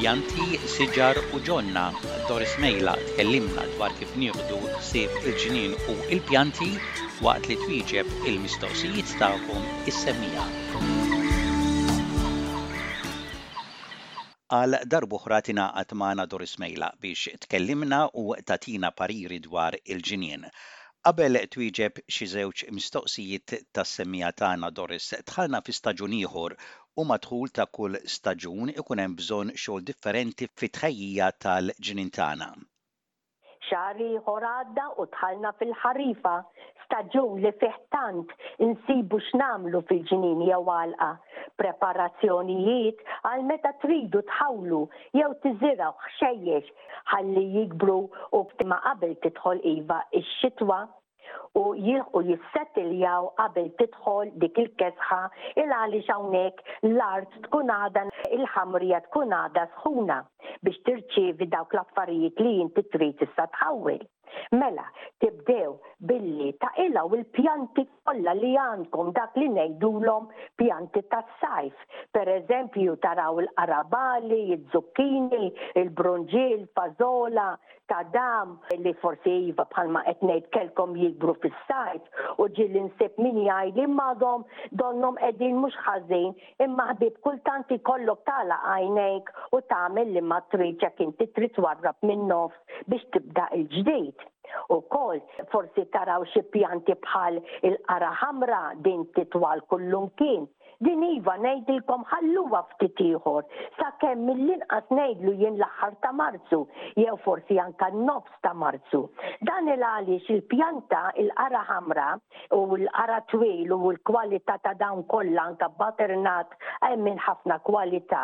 Pjanti, siġar u ġonna, Doris Mejla tkellimna dwar kif nieħdu ħsieb il-ġnien u l-pjanti waqt li twieġeb il-mistoqsijiet tagħkom is-semmija. Għal darb'oħra tingħaqad magħna Doris Mejla biex tkellimna u tagħtina pariri dwar il-ġinien. Qabel twieġeb xi żewġ mistoqsijiet tas-semmiegħa tagħna Doris, dħalna fi staġun ieħor u mad-dħul ta' kull staġun ikun hemm bżonn xogħol differenti fit-tħejjija tal-ġnien tagħna. Xahar ieħor għadda u dħalna fil-ħarifa, staġun li fih tant insibu x'nagħmlu fil-ġnien jew għalqa, preparazzjonijiet għal meta tridu tħawlu jew tiżirgħu ħxejjex ħalli jikbru u ftit ma qabel tidħol iva x-xitwa. u jilħqu jissettiljaw qabel tidħol dik il-kesħa ilgħaliex hawnhekk l-art tkun għadha il-ħamrija tkun għadha sħuna biex tirċievi dawk l-affarijiet li inti trid issa tħawwil. Mela, tibdew billi taqilgħu il-pjanti kollha li għandkom dak li ngħidulhom pjanti tas-sajf. Pereżempju taraw il-qarabagħli, iz-zukkini, il-brunġiel, fażola, ta' dam li forsi iva bħalma qed ngħid kellkom jikbru fis-sajf u ġieli nsib min jgħidli madhom donnhom qegħdin mhux ħażin imma ħbieb kultant ikollok tagħlaq għajnejk u tagħmel li ma tridx jekk inti trid twarrab min-nofs biex tibda il-ġdid. Ukoll forsi taraw xi pjanti bħal il-qara ħamra din titwal kullimkien. Din iva ngħidilkom ħalluha ftit ieħor, sakemm mill-inqas ngħidlu jien l-aħħar ta' Marzu, jew forsi anke n-nofs ta' Marzu. Dan il għaliex il-pjanta, il-qara ħamra, u l-qara twil u l-kwalità ta' dawn kollha anke butternut hemm minn ħafna kwalità,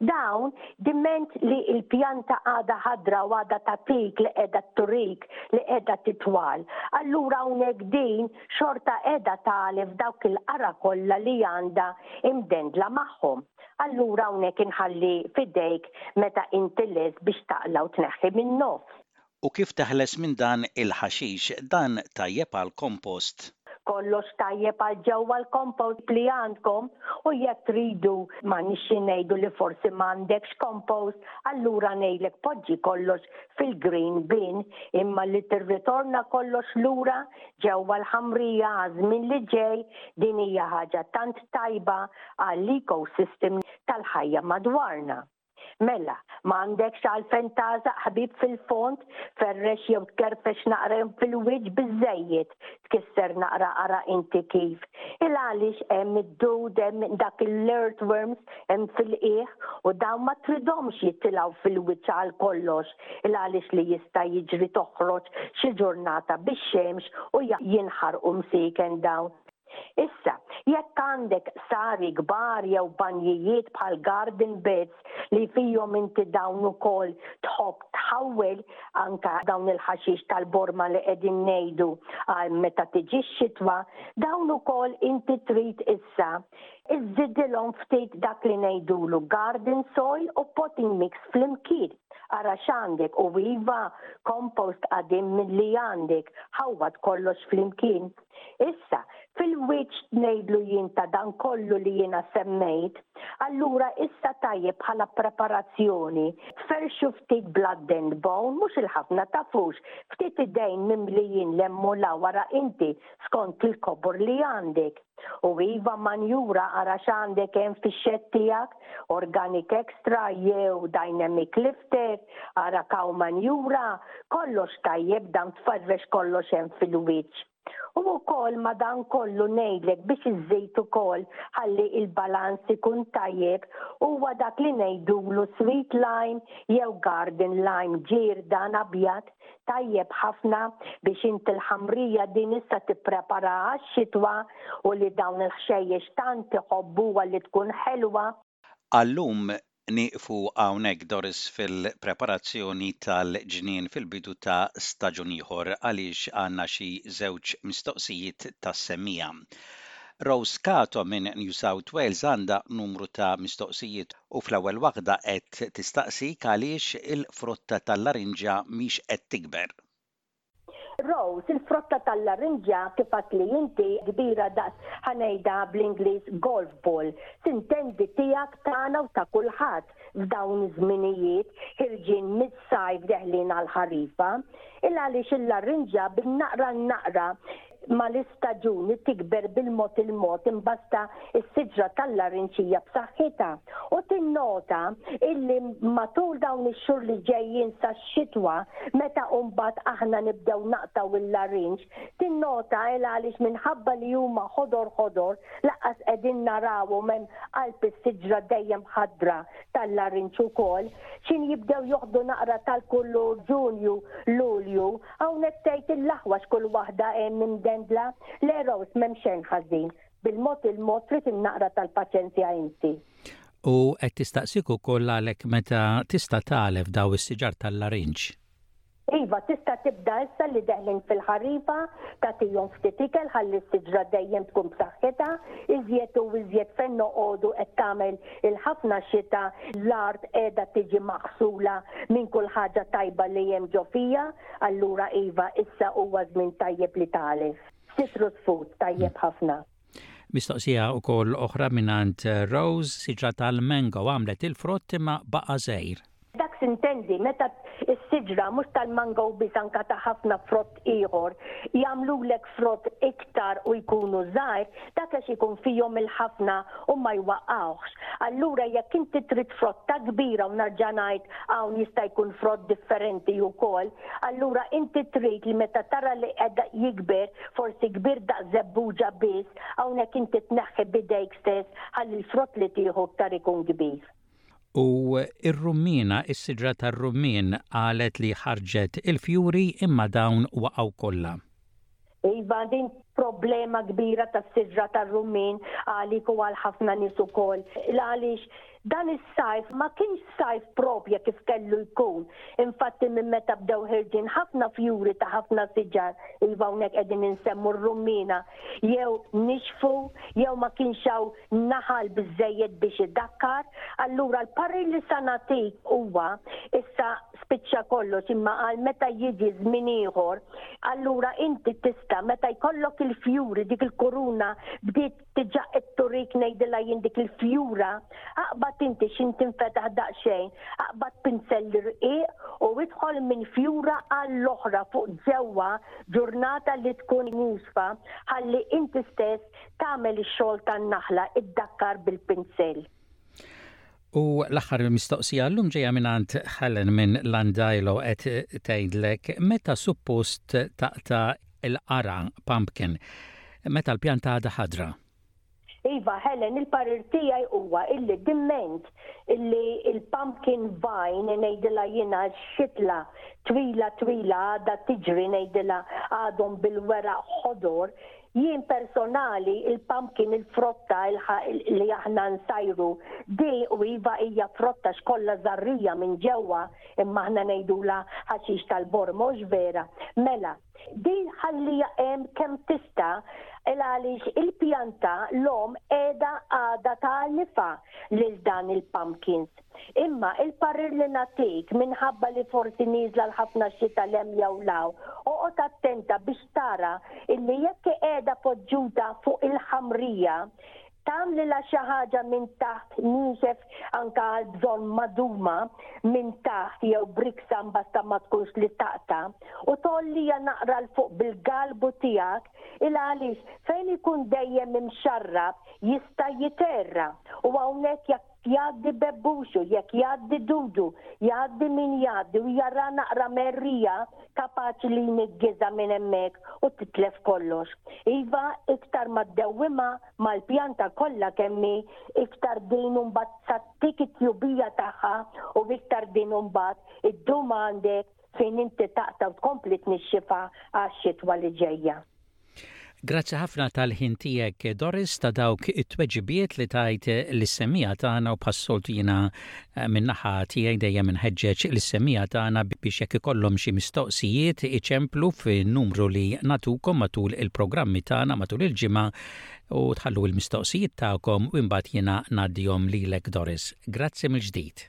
dawn diment li l-pjanta għadha ħadra u għadha tagħtik li qiegħda turik li qiegħda titwal, allura hawnhekk din, xorta qiegħda tagħlef dawk il-qara kollha li għandha imdendla magħhom. Allura hawnhekk inħalli f'idejk meta inti lest biex taqla' u tneħħi min-nofs. U kif teħles minn dan il-ħaxix? Dan tajjeb għall-compost. Kollox tajjeb għal ġewwa l-compost li għandkom u jekk tridu ma nixxi ngħidu li forsi m'għandekx compost allura ngħidlek poġġi kollox fil-green bin imma li tirritorna kollox lura ġewwa l-Ħamrija għaż-żmien li ġej din hija ħaġa tant tajba għall-ecosystem tal-ħajja madwarna. Mela, ma għandekx għalfejn tagħżaq ħbieb fil-fond, ferrex jew tkerfex naqrahom fil-wiċċ biżżejjed tkisser naqra ara inti kif. Ilgħaliex hemm id-dud hemm dak l-earthworms hemm fil-qiegħ u dawn ma tridhomx jitilgħu fil-wiċċ għal kollox il għaliex li jista' jiġri toħroġ xi ġurnata bix-xemx u jinħarqu msieken dawn. Issa, jekk għandek sari kbar jew banjijiet bħal garden beds li fihom inti dawn ukoll tħobb tħawwel, anke dawn il-ħaxix tal-borma li qegħdin ngħidu għal meta tiġi x-xitwa, dawn ukoll inti trid issa Iżżidilhom ftit dak li ngħidulu garden soil u potting mix flimkien. Ara x'għandek u iva, compost qadim milli għandek, ħawwad kollox flimkien. Issa, fil-wiċċ tnejdlu jien ta' dan kollu li jiena semmejt, allura issa tajjeb bħala preparazzjoni tferrxu ftit blood and bone, mhux il-ħafna, tafux, ftit idejn mimlijin l-hemm u l-'a wara inti skont il-kobor li għandek. U iva manjura ara x'għandek hemm fix-xedd tiegħek, organic extra jew dynamic lifter, ara cow manjura, kollox tajjeb dan tfarrex kollox hemm fil-wiċċ. U ukoll ma' dan kollu ngħidlek biex iżżid ukoll ħalli il-balanz ikun tajjeb huwa dak li ngħidulu sweet lime jew garden lime ġier dan abjad tajjeb ħafna biex int il-ħamrija din issa tippreparaha għax-xitwa u li dawn il-ħxejjex tant iħobbuha li tkun ħelwa. Għal-lum nieqfu hawnhekk Doris fil-preparazzjoni tal-ġnien fil-bidu ta' staġun ieħor għaliex għandna xi żewġ mistoqsijiet tas-semmiegħa. Rose Cato minn New South Wales għandha numru ta' mistoqsijiet u fl-ewwel waħda qed tistaqsik għaliex il-frotta tal-larinġja mhix qed tikber. Rose, Il-frotta tal-larinġja, kif għadtli inti, kbira daqs, ħa ngħidha bl-Ingliż, golf ball, tintendi tiegħek, tagħna u ta' kulħadd f'dawn iż-żminijiet ħirġin mis-sajf deħlin għall-ħarifa. Il-għaliex il-larinġja bin-naqra n-naqra, mal-istaġun tikber bil-mod il-mod imbasta s-siġra tal-larinġija b'saħħitha u tinnota illi matul dawn ix-xhur li ġejjin sax-xitwa meta mbagħad aħna nibdew naqtgħu l-larinġ tinnota il għaliex minħabba li huma ħodor ħodor laqqas qegħdin narawhom hemm qalb is-siġra dejjem ħadra tal-larinġ ukoll x'in jibdew joħdu naqra tal-kulur Ġunju, Lulju. Hawnhekk tgħid il-aħwa x'kull waħda għenni mdendla. Le Rose m'hemm xejn ħażin. Bil-mod il-mod trid in-naqra tal-paċenzja inti. U qed tistaqsik ukoll għalhekk meta tista' tagħlef daw is-siġar tal-larinġ. Iva, tista' tibda issa li deħlin fil-ħarifa, tagħtihom ftit ikel ħalli s-siġra dejjem tkun b'saħħitha, iżjed u iżjed fejn noqogħdu qed tagħmel Il-ħafna xita l-art qiegħda tiġi maħsula minn kull ħaġa tajba li hemm ġo fija, allura iva issa huwa żmien tajjeb li tagħlef. Citrus food tajjeb ħafna. Mistoqsija wkoll oħra mingħand Rose, siġra tal-mango għamlet il-frott imma baqa' żgħir. Dak s'intendi meta s-siġra mhux tal-mango biss anke ta' ħafna frott ieħor jagħmlulek frott iktar u jkunu żgħir, dak għax ikun fihom il-ħafna u ma jwaqqgħuhx. Allura jekk inti trid frotta kbira u nerġa' ngħid hawn jista' jkun frott differenti ukoll, allura inti trid li meta tara li qed jikber, forsi kbir daqs żebbuġa biss, hawnhekk inti tneħħi b'idejk stess ħalli l-frott li tieħu iktar ikun kbir. U r-rummiena, is-sidra tar-rummien, qalet li ħarġet il-fjuri imma dawn waqgħu kollha. Iva, din problema kbira tas-sidra tar-rummien għalik u għal ħafna nies ukoll. Għaliex dan is-sajf ma kienx sajf proprja kif kellu jkun. Infatti minn meta bdew ħirġin ħafna fjuri ta' ħafna siġar, iva hawnhekk qegħdin insemmu r-rummiena, jew nixfu jew ma kienx hawn naħal biżżejjed biex idakkar, allura l-parir li sa nagħtik huwa issa spiċċa kollox imma għal meta jiġi żmien ieħor, allura inti tista' meta jkollok il-fjuri dik il-kuruna bdiet diġà qed turik ngħidilha jien dik il-fjura, aqbad inti x'int tinfetaħ daqsxejn, aqbad pinsell irqiq u idħol minn fjura għall-oħra fuq ġewwa ġurnata li tkun musfa ħalli inti stess tagħmel ix-xogħol tan-naħla iddakkar bil-pinsell. U l-aħħar mistoqsija llum ġejja mingħand Helen minn Landajlo qed tgħidlek meta suppost taqta' il-qara pumpkin meta l-pjanta għadha ħadra. Iva, Helen, il-parir tiegħi huwa illi dimment illi il-pumpkin vine ngħidilha jiena xitla twila twila għadha tiġri ngħidilha għadhom bil-weraq ħodor Jien personali il-pumpkin il-frotta li aħna nsajru di u iva hija frotta għax kollha żgħarrija minn ġewwa imma aħna ngħidulha ħaxix tal-borm mhux vera? Mela, di ħalliha hemm kemm tista' għaliex il-pjanta l-omm qiegħda għadha tgħallifha lil dan il-pumpkins. Imma, il-parir li nagħtik, minħabba li forsi nieżla l-ħafna xita 'l hemm jew 'l hawn, oqgħod attenta biex tara illi jekk hi qiegħda poġġuta fuq il-ħamrija, tagħmlilha xi ħaġa minn taħt niexef anke għal bżonn magħduma minn taħt jew briksa mbasta ma tkunx li taqta' u tgħolliha naqra 'l fuq bil-galbu tiegħek il għaliex fejn ikun dejjem imxarrab jista' jiterra u hawnhekk jekk Jgħaddi bebbuxu jekk jgħaddi dudu, jgħaddi min jgħaddi u jara naqra mgħerrija kapaċi li jniggiżha minn hemmhekk u titlef kollox. Iva, iktar ma ddewwimha mal-pjanta kollha kemm hi, iktar din imbagħad tgħattik it-tjubija tagħha u iktar din imbagħad iddum għandek fejn inti taqta' u tkompli tnixxifha għax-xitwa li ġejja. Grazzi ħafna tal-ħin tiegħek Doris ta' dawk it-tweġibiet li tajt lis-semmiegħa tagħna u bħas-soltu jiena eh, min-naħa tiegħi dejjem inħeġġeġ lis-semmiegħa tagħna biex jekk ikollhom xi mistoqsijiet iċemplu fin-numru li natukom matul il-programmi tagħna matul il-ġimgħa u tħallu il-mistoqsijiet tagħkom u imbagħad jiena ngħaddihom lilek Doris. Grazzi mill-ġdid.